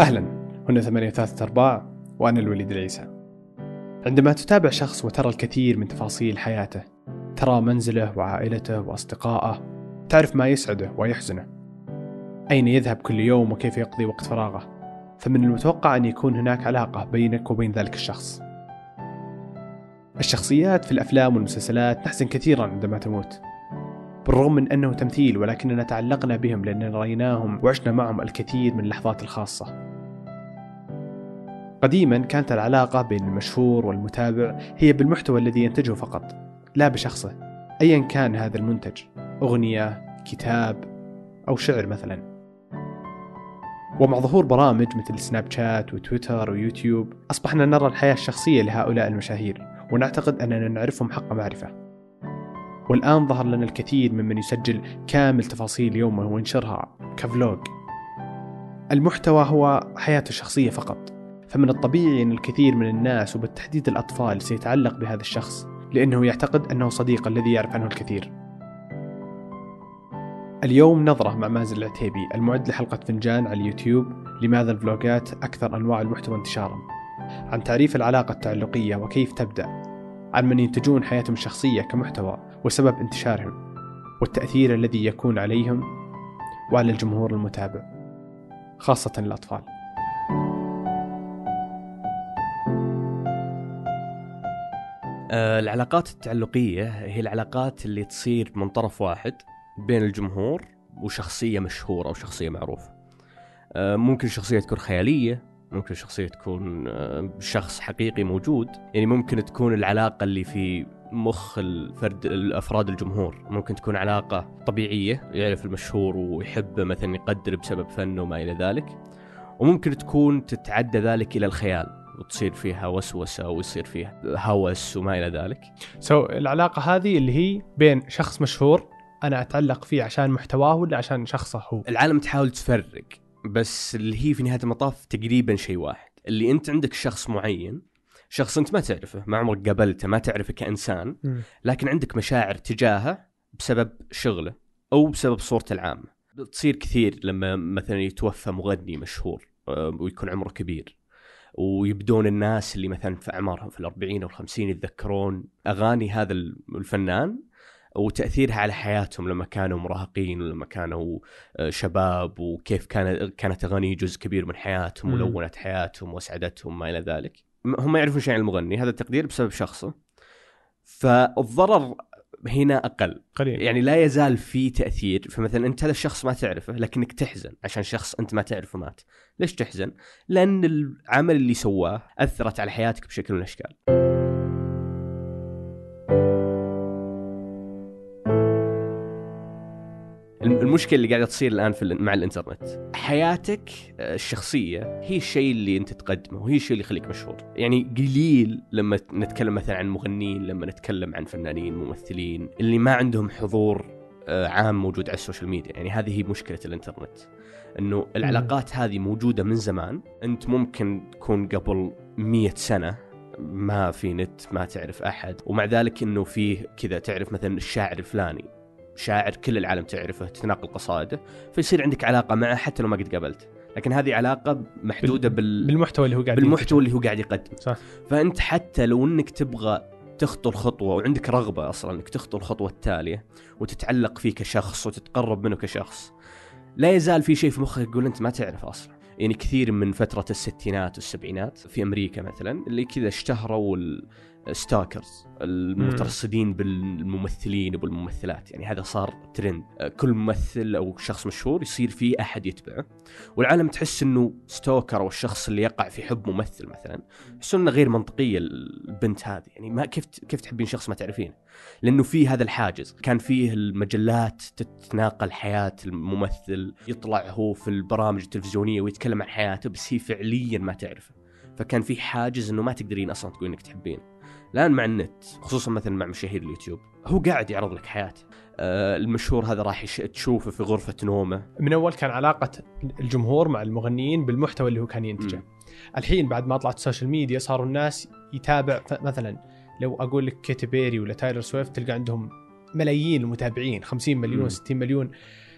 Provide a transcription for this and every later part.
أهلا. هنا ثمانية ثلاثة أرباع وأنا الوليد العيسى. عندما تتابع شخص وترى الكثير من تفاصيل حياته ترى منزله وعائلته وأصدقائه تعرف ما يسعده ويحزنه. أين يذهب كل يوم وكيف يقضي وقت فراغه؟ فمن المتوقع أن يكون هناك علاقة بينك وبين ذلك الشخص. الشخصيات في الأفلام والمسلسلات نحزن كثيرا عندما تموت. بالرغم من أنه تمثيل ولكننا تعلقنا بهم لأننا رأيناهم وعشنا معهم الكثير من اللحظات الخاصة. قديما كانت العلاقة بين المشهور والمتابع هي بالمحتوى الذي ينتجه فقط لا بشخصه أيا كان هذا المنتج أغنية كتاب أو شعر مثلا. ومع ظهور برامج مثل سناب شات وتويتر ويوتيوب أصبحنا نرى الحياة الشخصية لهؤلاء المشاهير ونعتقد أننا نعرفهم حق معرفة. والآن ظهر لنا الكثير ممن يسجل كامل تفاصيل يومه وينشرها كفلوج. المحتوى هو حياته الشخصية فقط. فمن الطبيعي أن الكثير من الناس وبالتحديد الأطفال سيتعلق بهذا الشخص لأنه يعتقد أنه صديق الذي يعرف عنه الكثير. اليوم نظرة مع مازن العتيبي المعد لحلقة فنجان على اليوتيوب لماذا الفلوجات أكثر أنواع المحتوى انتشارا عن تعريف العلاقة التعلقية وكيف تبدأ. عن من ينتجون حياتهم الشخصية كمحتوى وسبب انتشارهم. والتأثير الذي يكون عليهم. وعلى الجمهور المتابع. خاصة الأطفال. العلاقات التعلقية هي العلاقات اللي تصير من طرف واحد بين الجمهور وشخصية مشهورة أو شخصية معروفة. آه، ممكن الشخصية تكون خيالية ممكن الشخصية تكون آه، شخص حقيقي موجود. يعني ممكن تكون العلاقة اللي في مخ الفرد الأفراد الجمهور. ممكن تكون علاقة طبيعية يعرف المشهور ويحبه مثلا يقدر بسبب فنه وما إلى ذلك. وممكن تكون تتعدى ذلك إلى الخيال. وتصير فيها وسوسة ويصير فيها هوس وما إلى ذلك. سو so, العلاقة هذه اللي هي بين شخص مشهور أنا أتعلق فيه عشان محتواه ولا عشان شخصه هو؟ العالم تحاول تفرق بس اللي هي في نهاية المطاف تقريبا شيء واحد، اللي أنت عندك شخص معين شخص أنت ما تعرفه ما عمرك قابلته ما تعرفه كإنسان لكن عندك مشاعر تجاهه بسبب شغله أو بسبب صورته العامة تصير كثير لما مثلا يتوفى مغني مشهور آه، ويكون عمره كبير ويبدون الناس اللي مثلا في اعمارهم في الأربعين أو الخمسين يتذكرون أغاني هذا الفنان وتأثيرها على حياتهم لما كانوا مراهقين ولما كانوا آه، شباب وكيف كانت كانت أغاني جزء كبير من حياتهم ولونت حياتهم وأسعدتهم ما إلى ذلك. هم ما يعرفون شيء عن المغني هذا التقدير بسبب شخصه فالضرر هنا أقل. قليل. يعني لا يزال في تأثير فمثلا أنت هذا الشخص ما تعرفه لكنك تحزن عشان شخص أنت ما تعرفه مات. ليش تحزن؟ لأن العمل اللي سواه أثرت على حياتك بشكل من الأشكال. المشكلة اللي قاعدة تصير الآن في مع الإنترنت. حياتك آه، الشخصية هي الشيء اللي أنت تقدمه وهي الشيء اللي يخليك مشهور. يعني قليل لما نتكلم مثلا عن مغنيين لما نتكلم عن فنانين ممثلين اللي ما عندهم حضور آه، عام موجود على ال social media. يعني هذه هي مشكلة الإنترنت إنه العلاقات هذه موجودة من زمان. أنت ممكن تكون قبل مية سنة ما في نت ما تعرف أحد ومع ذلك إنه فيه كذا تعرف مثلا الشاعر الفلاني. شاعر كل العالم تعرفه تتناقل قصائده فيصير عندك علاقة معه حتى لو ما قد قابلته. لكن هذه علاقة محدودة بال... بالمحتوى اللي هو قاعد بالمحتوى اللي هو قاعد يقدم صح. فأنت حتى لو إنك تبغى تخطو الخطوة وعندك رغبة أصلا إنك تخطو الخطوة التالية وتتعلق فيه كشخص وتتقرب منه كشخص لا يزال في شيء في مخك يقول أنت ما تعرف أصلا. يعني كثير من فترة الستينات والسبعينات في أمريكا مثلا اللي كذا اشتهروا stalkers المترصدين بالممثلين وبالممثلات. يعني هذا صار ترند كل ممثل أو شخص مشهور يصير فيه أحد يتبعه. والعالم تحس إنه stalker أو الشخص اللي يقع في حب ممثل مثلا يحسون إنه غير منطقية البنت هذه. يعني ما كيف كيف تحبين شخص ما تعرفينه؟ لأنه في هذا الحاجز. كان فيه المجلات تتناقل حياة الممثل يطلع هو في البرامج التلفزيونية ويتكلم عن حياته بس هي فعليا ما تعرفه. فكان في حاجز إنه ما تقدرين أصلا تقولين إنك تحبينه. الآن مع النت خصوصا مثلا مع مشاهير اليوتيوب. هو قاعد يعرض لك حياته آه المشهور هذا راح تشوفه في غرفة نومه. من أول كان علاقة الجمهور مع المغنيين بالمحتوى اللي هو كان ينتجه. م. الحين بعد ما طلعت ال social media صاروا الناس يتابع. مثلا لو أقول لك كيتي بيري ولا تايلر سويفت تلقى عندهم ملايين المتابعين 50 مليون م. 60 مليون.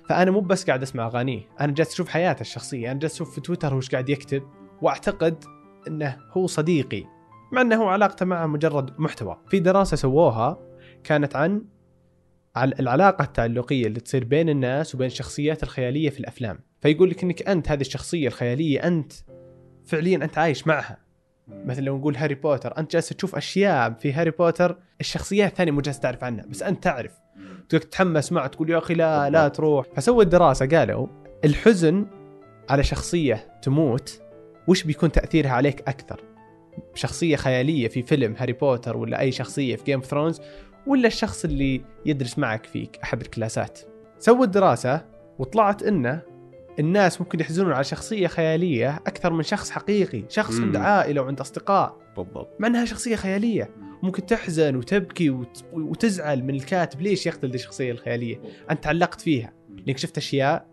فأنا مو بس قاعد أسمع أغانيه أنا جالس أشوف حياته الشخصية أنا جالس أشوف في تويتر إيش قاعد يكتب. وأعتقد إنه هو صديقي. مع أنه هو علاقته معه مجرد محتوى. في دراسة سووها كانت عن العلاقة التعلقية اللي تصير بين الناس وبين الشخصيات الخيالية في الأفلام. فيقول لك إنك أنت هذه الشخصية الخيالية أنت فعليا أنت عايش معها. مثلا لو نقول هاري بوتر أنت جالس تشوف أشياء في هاري بوتر الشخصيات الثانية مو جالس تعرف عنها بس أنت تعرف. تتحمس معه تقول يا أخي لا لا تروح. فسووا الدراسة قالوا الحزن على شخصية تموت وش بيكون تأثيرها عليك أكثر؟ شخصية خيالية في فيلم هاري بوتر ولا أي شخصية في Game of Thrones ولا الشخص اللي يدرس معك في احد الكلاسات. سووا الدراسه وطلعت إنه الناس ممكن يحزنون على شخصية خيالية أكثر من شخص حقيقي شخص. عنده عائلة وعنده أصدقاء. بالضبط. مع إنها شخصية خيالية. ممكن تحزن وتبكي وت... وتزعل من الكاتب ليش يقتل دي الشخصية الخيالية؟ أنت تعلقت فيها. لأنك شفت أشياء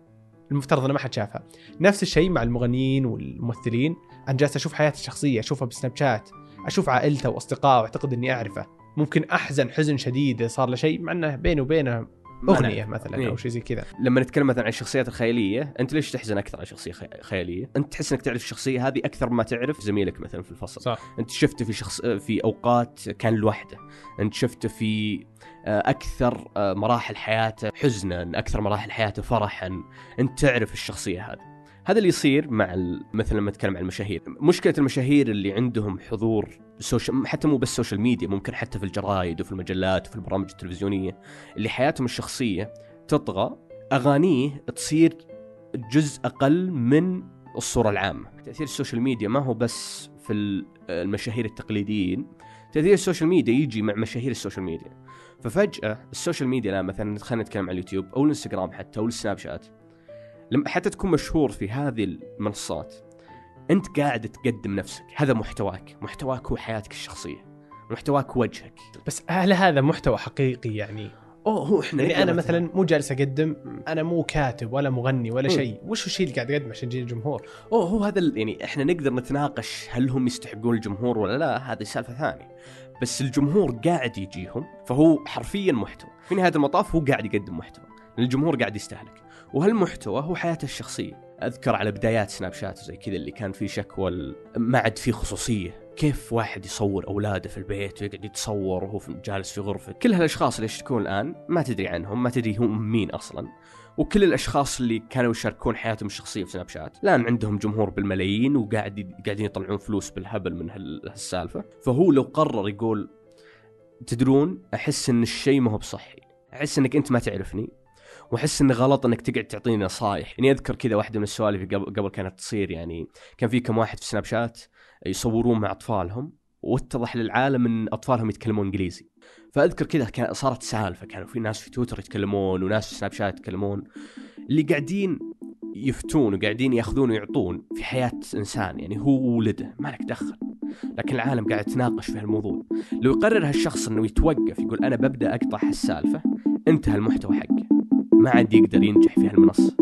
المفترض إنه ما حد شافها. نفس الشيء مع المغنيين والممثلين. أنا جالس أشوف حياته الشخصية أشوفها بسناب شات أشوف عائلته وأصدقائه وأعتقد إني أعرفه. ممكن أحزن حزن شديد صار له شيء مع إنه بيني وبينه أغنية. مثلا إيه. أو شيء زي كذا. لما نتكلم مثلا عن الشخصيات الخيالية أنت ليش تحزن أكثر على شخصية خي- خيالية؟ أنت تحس إنك تعرف الشخصية هذه أكثر ما تعرف زميلك مثلا في الفصل. صح. أنت شفته في شخص في أوقات كان لوحده. أنت شفته في آه، أكثر آه، مراحل حياته حزنا أكثر مراحل حياته فرحا. أنت تعرف الشخصية هذه. هذا اللي يصير مع مثلا لما نتكلم عن المشاهير. مشكلة المشاهير اللي عندهم حضور social حتى مو بس social media ممكن حتى في الجرايد وفي المجلات وفي البرامج التلفزيونية اللي حياتهم الشخصية تطغى أغانيه تصير جزء أقل من الصورة العامة. تأثير ال social media ما هو بس في ال- المشاهير التقليديين تأثير ال social media يجي مع مشاهير ال social media. ففجأة ال social media الآن مثلا خلينا نتكلم عن اليوتيوب أو الإنستغرام حتى أو السناب شات لما حتى تكون مشهور في هذه المنصات أنت قاعد تقدم نفسك. هذا محتواك. محتواك هو حياتك الشخصية. محتواك وجهك. بس هل هذا محتوى حقيقي يعني؟ أوه هو إحنا يعني أنا مثلا مو جالس أقدم أنا مو كاتب ولا مغني ولا. شيء. وش الشيء اللي قاعد أقدمه عشان يجي الجمهور أوه هو هذا يعني إحنا نقدر نتناقش هل هم يستحقون الجمهور ولا لا هذه سالفة ثانية. بس الجمهور قاعد يجيهم فهو حرفيا محتوى. في نهاية المطاف هو قاعد يقدم محتوى. الجمهور قاعد يستهلك. وهالمحتوى هو حياته الشخصية. أذكر على بدايات سناب شات وزي كذا اللي كان في شكوى ما عاد في خصوصية. كيف واحد يصور أولاده في البيت ويقعد يتصور وهو جالس في غرفة. كل هالأشخاص اللي يشتكون الآن ما تدري عنهم ما تدري هم مين أصلا. وكل الأشخاص اللي كانوا يشاركون حياتهم الشخصية في سناب شات. الآن عندهم جمهور بالملايين وقاعد قاعدين يطلعون فلوس بالهبل من هال- هالسالفة. فهو لو قرر يقول تدرون أحس إن الشيء ما هو بصحي. أحس إنك أنت ما تعرفني. وأحس انه غلط إنك تقعد تعطيني نصائح يعني أذكر كذا واحدة من السوالف قبل, كانت تصير يعني كان في كم واحد في سناب شات يصورون مع أطفالهم واتضح للعالم إن أطفالهم يتكلمون إنجليزي. فأذكر كذا كان صارت سالفة كانوا في ناس في تويتر يتكلمون وناس في سناب شات يتكلمون اللي قاعدين يفتون وقاعدين يأخذون ويعطون في حياة إنسان. يعني هو ولده ما لك دخل. لكن العالم قاعد يتناقش في هالموضوع. لو يقرر هالشخص إنه يتوقف يقول أنا ببدأ أقطع هالسالفة انتهى المحتوى حقه. ما عاد يقدر ينجح في هالمنصة.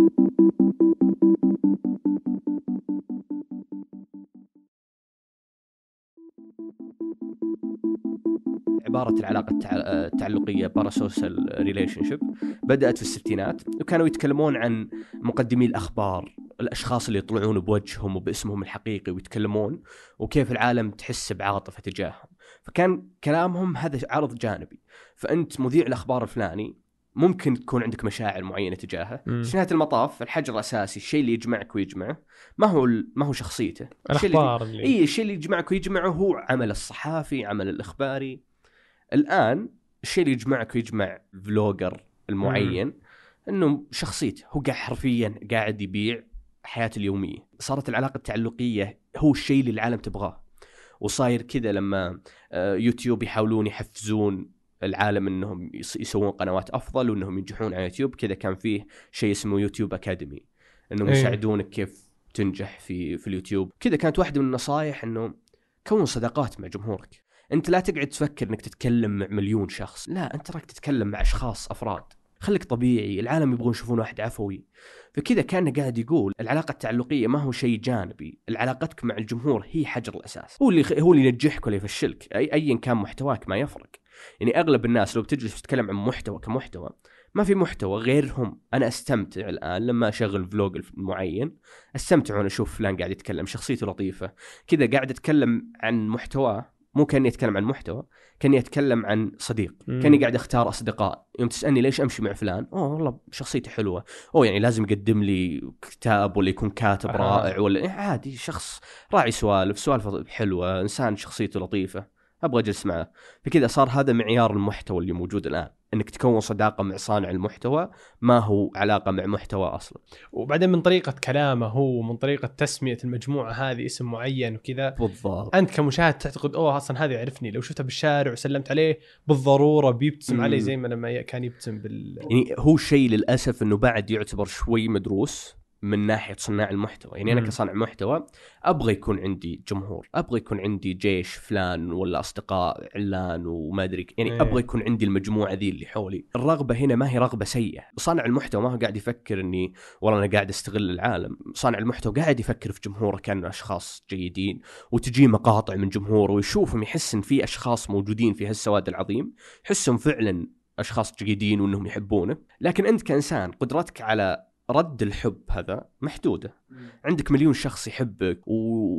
عبارة العلاقة التع- التعلقية parasocial relationship بدأت في الستينات وكانوا يتكلمون عن مقدمي الأخبار الأشخاص اللي يطلعون بوجههم وباسمهم الحقيقي ويتكلمون وكيف العالم تحس بعاطفة تجاههم. فكان كلامهم هذا عرض جانبي. فأنت مذيع الأخبار الفلاني ممكن تكون عندك مشاعر معينة تجاهه. مم. في نهاية المطاف الحجر الأساسي الشيء اللي يجمعك ويجمعه ما هو ما هو شخصيته. الشيء اللي- الأخبار اللي اي الشيء اللي يجمعك ويجمعه هو عمل الصحافي عمل الإخباري. الآن الشيء اللي يجمعك ويجمع الفلوجر المعين إنه شخصيته. هو قاعد حرفيا قاعد يبيع حياته اليومية. صارت العلاقة التعلقية هو الشيء اللي العالم تبغاه. وصاير كذا لما آه، يوتيوب يحاولون يحفزون العالم إنهم يس- يسوون قنوات أفضل وإنهم ينجحون على يوتيوب. كذا كان فيه شيء اسمه YouTube Academy إنهم إيه. يساعدونك كيف تنجح في في اليوتيوب. كذا كانت واحدة من النصائح إنه كون صداقات مع جمهورك. أنت لا تقعد تفكر إنك تتكلم مع مليون شخص. لا أنت راك تتكلم مع أشخاص أفراد. خليك طبيعي العالم يبغون يشوفون واحد عفوي. فكذا كان قاعد يقول العلاقة التعلقية ما هو شيء جانبي. علاقتك مع الجمهور هي حجر الأساس. هو اللي هو اللي ينجحك ولا يفشلك. اي ايا كان محتواك ما يفرق. يعني أغلب الناس لو بتجلس تتكلم عن محتوى كمحتوى ما في محتوى غيرهم. أنا أستمتع الآن لما أشغل فلوج معين أستمتع وأنا أشوف فلان قاعد يتكلم شخصيته لطيفة. كذا قاعد أتكلم عن محتواه مو كأني أتكلم عن محتوى كأني أتكلم عن صديق. مم. كأني قاعد أختار أصدقاء. يوم تسألني ليش أمشي مع فلان؟ أوه والله شخصيته حلوة. أوه يعني لازم يقدم لي كتاب ولا يكون كاتب آه. رائع ولا عادي شخص راعي سوالف سوالفه حلوة إنسان شخصيته لطيفة. أبغى أجلس معه. فكذا صار هذا معيار المحتوى اللي موجود الآن. إنك تكون صداقة مع صانع المحتوى ما هو علاقة مع محتوى أصلا. وبعدين من طريقة كلامه هو ومن طريقة تسمية المجموعة هذه اسم معين وكذا. بالضبط. أنت كمشاهد تعتقد أوه أصلا هذا يعرفني لو شفته بالشارع وسلمت عليه بالضرورة بيبتسم مم. علي زي ما لما كان يبتسم بال يعني هو شيء للأسف إنه بعد يعتبر شوي مدروس. من ناحية صناع المحتوى. يعني أنا. كصانع محتوى أبغى يكون عندي جمهور أبغى يكون عندي جيش فلان ولا أصدقاء علان وما أدري يعني إيه. أبغى يكون عندي المجموعة ذي اللي حولي. الرغبة هنا ما هي رغبة سيئة. صانع المحتوى ما هو قاعد يفكر إني والله أنا قاعد أستغل العالم. صانع المحتوى قاعد يفكر في جمهوره كأنه أشخاص جيدين وتجي مقاطع من جمهوره ويشوفهم يحس ان في أشخاص موجودين في هالسواد العظيم يحسهم فعلا أشخاص جيدين وإنهم يحبونه. لكن أنت كإنسان قدرتك على رد الحب هذا محدوده. عندك مليون شخص يحبك و...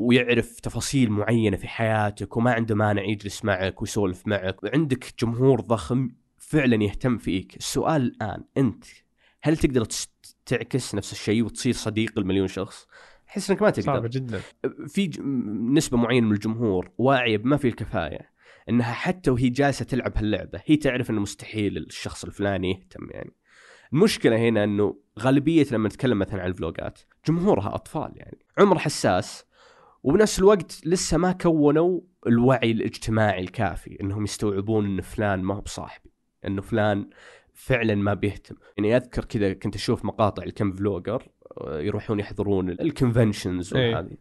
ويعرف تفاصيل معينة في حياتك وما عنده مانع يجلس معك ويسولف معك. وعندك جمهور ضخم فعلا يهتم فيك. السؤال الآن أنت هل تقدر تعكس نفس الشيء وتصير صديق المليون شخص؟ أحس إنك ما تقدر. صعبة جدا. في ج- نسبة معينة من الجمهور واعية بما فيه الكفاية إنها حتى وهي جالسة تلعب هاللعبة هي تعرف إنه مستحيل الشخص الفلاني يهتم يعني. المشكلة هنا إنه غالبية لما نتكلم مثلا عن الفلوجات جمهورها أطفال يعني. عمر حساس وبنفس الوقت لسه ما كونوا الوعي الاجتماعي الكافي إنهم يستوعبون إن فلان ما هو بصاحبي انه فلان فعلا ما بيهتم. يعني أذكر كذا كنت أشوف مقاطع الكم vlogger آه، يروحون يحضرون ال conventions إيه. وهذه.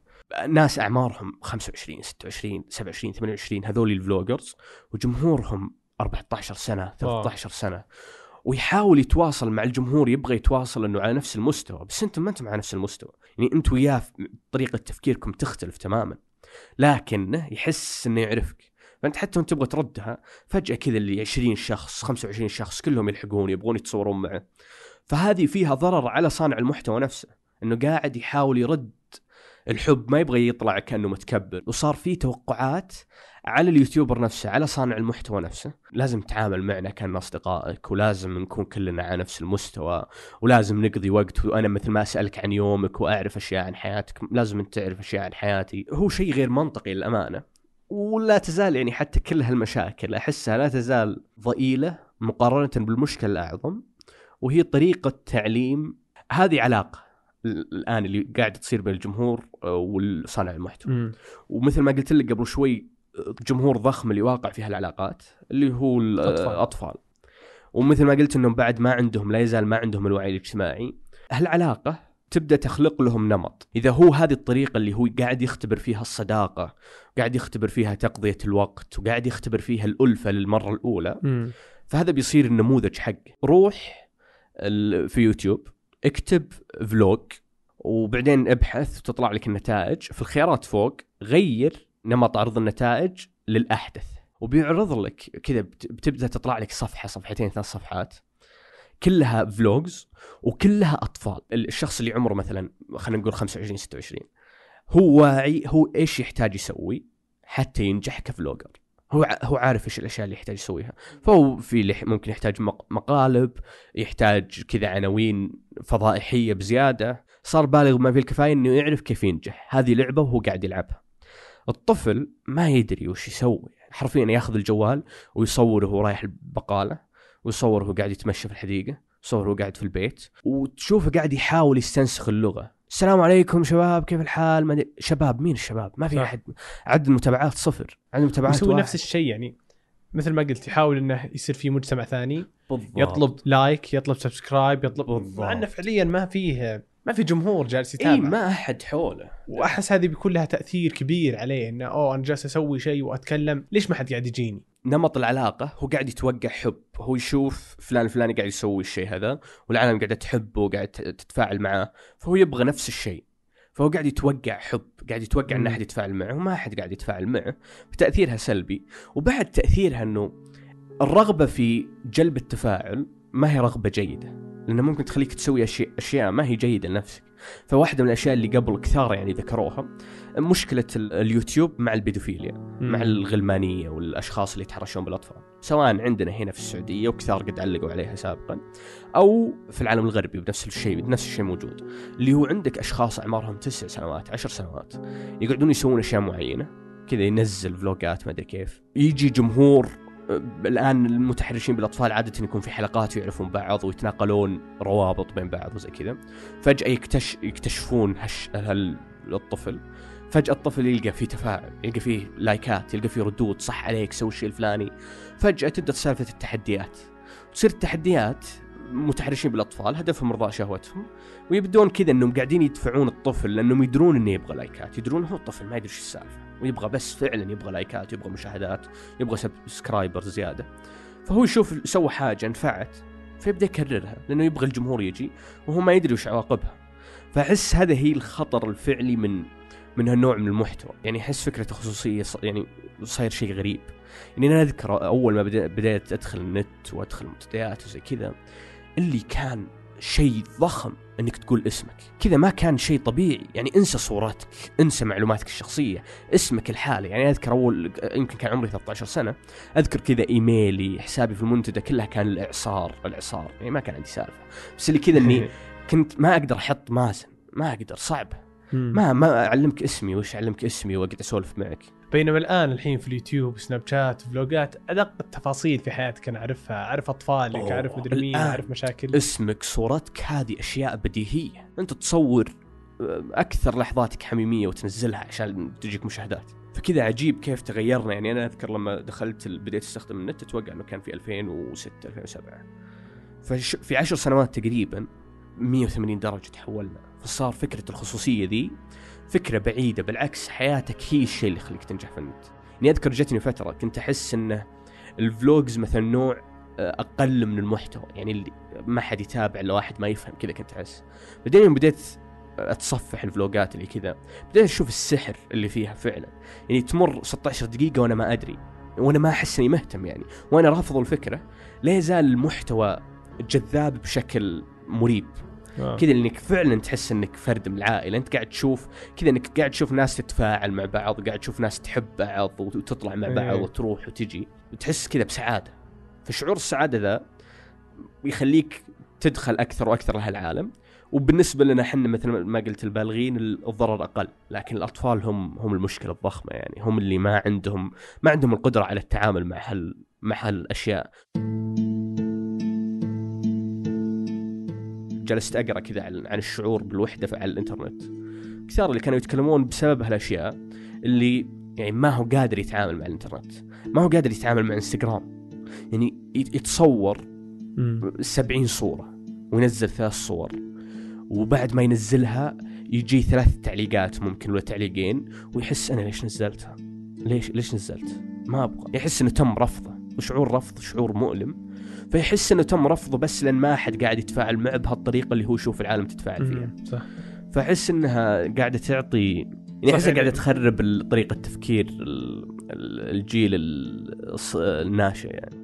ناس أعمارهم 25 26 27 28 هذول ال vloggers وجمهورهم 14 سنة 13 سنة. ويحاول يتواصل مع الجمهور يبغى يتواصل إنه على نفس المستوى. بس أنتم ما أنتم على نفس المستوى. يعني أنت وياه طريقة تفكيركم تختلف تماما. لكنه يحس إنه يعرفك. فأنت حتى وأنت تبغى تردها فجأة كذا اللي 20 شخص 25 شخص كلهم يلحقون يبغون يتصورون معه. فهذه فيها ضرر على صانع المحتوى نفسه. إنه قاعد يحاول يرد الحب ما يبغى يطلع كأنه متكبر. وصار في توقعات على اليوتيوبر نفسه على صانع المحتوى نفسه. لازم تتعامل معنا كان اصدقائك ولازم نكون كلنا على نفس المستوى ولازم نقضي وقت. وأنا مثل ما أسألك عن يومك وأعرف أشياء عن حياتك لازم أنت تعرف أشياء عن حياتي. هو شيء غير منطقي للأمانة. ولا تزال يعني حتى كل هالمشاكل أحسها لا تزال ضئيلة مقارنة بالمشكلة الأعظم وهي طريقة تعليم. هذه علاقة. ال- الآن اللي قاعد تصير بين الجمهور آه، والصانع المحتوى مم. ومثل ما قلت لك قبل شوي جمهور ضخم اللي واقع في هالعلاقات اللي هو. الأطفال ومثل ما قلت إنهم بعد ما عندهم لا يزال ما عندهم الوعي الاجتماعي هالعلاقة تبدأ تخلق لهم نمط إذا هو هذه الطريقة اللي هو قاعد يختبر فيها الصداقة قاعد يختبر فيها تقضية الوقت وقاعد يختبر فيها الألفة للمرة الأولى مم. فهذا بيصير النموذج حقه روح في يوتيوب اكتب فلوج وبعدين ابحث وتطلع لك النتائج. في الخيارات فوق غير نمط عرض النتائج للأحدث. وبيعرض لك كذا بت- بتبدأ تطلع لك صفحة صفحتين ثلاث صفحات. كلها فلوجز وكلها أطفال. الشخص اللي عمره مثلا خلينا نقول 25 26 هو واعي هو إيش يحتاج يسوي حتى ينجح كفلوجر. هو هو عارف إيش الأشياء اللي يحتاج يسويها. فهو في ممكن يحتاج مق- مقالب يحتاج كذا عناوين فضائحية بزيادة. صار بالغ ما فيه الكفاية إنه يعرف كيف ينجح. هذه لعبة وهو قاعد يلعبها. الطفل ما يدري وش يسوي. حرفيا ياخذ الجوال ويصور وهو رايح البقالة ويصور وهو قاعد يتمشى في الحديقة يصور وهو قاعد في البيت وتشوفه قاعد يحاول يستنسخ اللغة. السلام عليكم شباب كيف الحال ما شباب مين الشباب ما في صح. أحد عدد المتابعات صفر عدد المتابعات يسوي. نفس الشيء يعني مثل ما قلت يحاول إنه يصير في مجتمع ثاني بالضبط. يطلب like يطلب subscribe يطلب بالضبط. مع إنه فعليا ما فيه ما في جمهور جالس اي يتابع ما أحد حوله وأحس هذه بيكون لها تأثير كبير عليه إنه أوه أنا جالس أسوي شيء وأتكلم ليش ما حد قاعد يجيني؟ نمط العلاقة هو قاعد يتوقع حب. هو يشوف فلان الفلاني قاعد يسوي الشيء هذا والعالم قاعدة تحبه وقاعد تتفاعل معه فهو يبغى نفس الشيء. فهو قاعد يتوقع حب قاعد يتوقع إن. أحد يتفاعل معه وما أحد قاعد يتفاعل معه. فتاثيرها سلبي. وبعد تأثيرها إنه الرغبة في جلب التفاعل ما هي رغبة جيدة. لانها ممكن تخليك تسوي أشياء ما هي جيدة لنفسك. فواحدة من الأشياء اللي قبل كثار يعني ذكروها مشكلة ال- اليوتيوب مع البيدوفيليا مع الغلمانية والأشخاص اللي يتحرشون بالأطفال سواء عندنا هنا في السعودية وكثار قد علقوا عليها سابقا أو في العالم الغربي بنفس الشيء نفس الشيء موجود اللي هو عندك أشخاص أعمارهم تسع سنوات عشر سنوات يقعدون يسوون أشياء معينة كذا ينزل فلوجات ما أدري كيف يجي جمهور الآن المتحرشين بالأطفال عادة يكون في حلقات ويعرفون بعض ويتناقلون روابط بين بعض وزي كذا. فجأة يكتش يكتشفون هش الطفل فجأة الطفل يلقى فيه تفاعل يلقى فيه لايكات يلقى فيه ردود صح عليك سوي الشيء الفلاني. فجأة تبدأ سالفة التحديات. تصير التحديات متحرشين بالأطفال هدفهم ارضاء شهوتهم ويبدون كذا إنهم قاعدين يدفعون الطفل لأنهم يدرون إنه يبغى لايكات يدرون هو الطفل ما يدري إيش السالفة. ويبغى بس فعلا يبغى لايكات يبغى مشاهدات يبغى subscriber زيادة. فهو يشوف سوى حاجة نفعت فيبدأ يكررها لأنه يبغى الجمهور يجي وهو ما يدري وش عواقبها. فأحس هذا هي الخطر الفعلي من من هالنوع من المحتوى. يعني أحس فكرة الخصوصية يعني صاير شيء غريب. يعني أنا أذكر أول ما بديت أدخل النت وأدخل منتديات وزي كذا اللي كان شيء ضخم إنك تقول اسمك. كذا ما كان شيء طبيعي. يعني انسى صورتك انسى معلوماتك الشخصية اسمك الحالي. يعني أذكر أول يمكن كان عمري 13 سنة أذكر كذا إيميلي حسابي في المنتدى كلها كان الإعصار الإعصار. يعني ما كان عندي سالفة. بس اللي كذا إني كنت ما أقدر أحط مازن. ما أقدر صعب ما ما أعلمك اسمي وش أعلمك اسمي وأقعد أسولف معك. بينما الآن الحين في اليوتيوب سناب شات فلوجات أدق التفاصيل في حياتك أنا أعرفها. أعرف أطفالك أعرف مدري مين. أعرف مشاكل. اسمك صورتك هذه أشياء بديهية. أنت تصور آه، أكثر لحظاتك حميمية وتنزلها عشان تجيك مشاهدات. فكذا عجيب كيف تغيرنا. يعني أنا أذكر لما دخلت بديت أستخدم النت أتوقع إنه كان في 2006 2007 فش في عشر سنوات تقريبا 180 درجة تحولنا. فصار فكرة الخصوصية ذي فكرة بعيدة بالعكس حياتك هي الشيء اللي يخليك تنجح في النت يعني أذكر جتني فترة كنت أحس انه الفلوجز مثلا نوع آه، أقل من المحتوى. يعني اللي ما حد يتابع إلا واحد ما يفهم كذا كنت أحس. بعدين يوم بديت أتصفح الفلوجات اللي كذا بديت أشوف السحر اللي فيها فعلا. يعني تمر 16 دقيقة وأنا ما أدري وأنا ما أحس إني مهتم يعني. وأنا رافض الفكرة لا يزال المحتوى جذاب بشكل مريب. آه. كذا إنك فعلا تحس إنك فرد من العائلة. أنت قاعد تشوف كذا إنك قاعد تشوف ناس تتفاعل مع بعض قاعد تشوف ناس تحب بعض وتطلع مع بعض إيه. وتروح وتجي. وتحس كذا بسعادة. فشعور السعادة ذا يخليك تدخل أكثر وأكثر لهالعالم. وبالنسبة لنا إحنا مثل ما قلت البالغين الضرر أقل. لكن الأطفال هم هم المشكلة الضخمة يعني. هم اللي ما عندهم ما عندهم القدرة على التعامل مع هال مع هالأشياء. جلست أقرأ كذا عن عن الشعور بالوحدة على الإنترنت كثار اللي كانوا يتكلمون بسبب هالأشياء اللي يعني ما هو قادر يتعامل مع الإنترنت ما هو قادر يتعامل مع إنستغرام يعني يت- يتصور مم. 70 صورة وينزل ثلاث صور وبعد ما ينزلها يجي ثلاث تعليقات ممكن ولا تعليقين ويحس أنا ليش نزلتها؟ ليش ليش نزلت؟ ما أبغى يحس إنه تم رفضه وشعور رفض شعور مؤلم. فيحس إنه تم رفضه بس لأن ما أحد قاعد يتفاعل معه بهالطريقة اللي هو يشوف العالم تتفاعل فيها. صح. فأحس إنها قاعدة تعطي يعني أحسها قاعدة تخرب طريقة تفكير ال- ال- الجيل الناشئ يعني.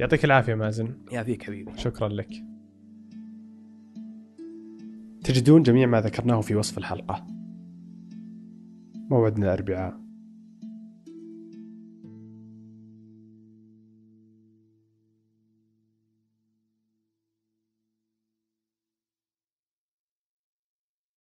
يعطيك العافية مازن. يعافيك حبيبي. شكرا لك. تجدون جميع ما ذكرناه في وصف الحلقة. موعدنا الأربعاء.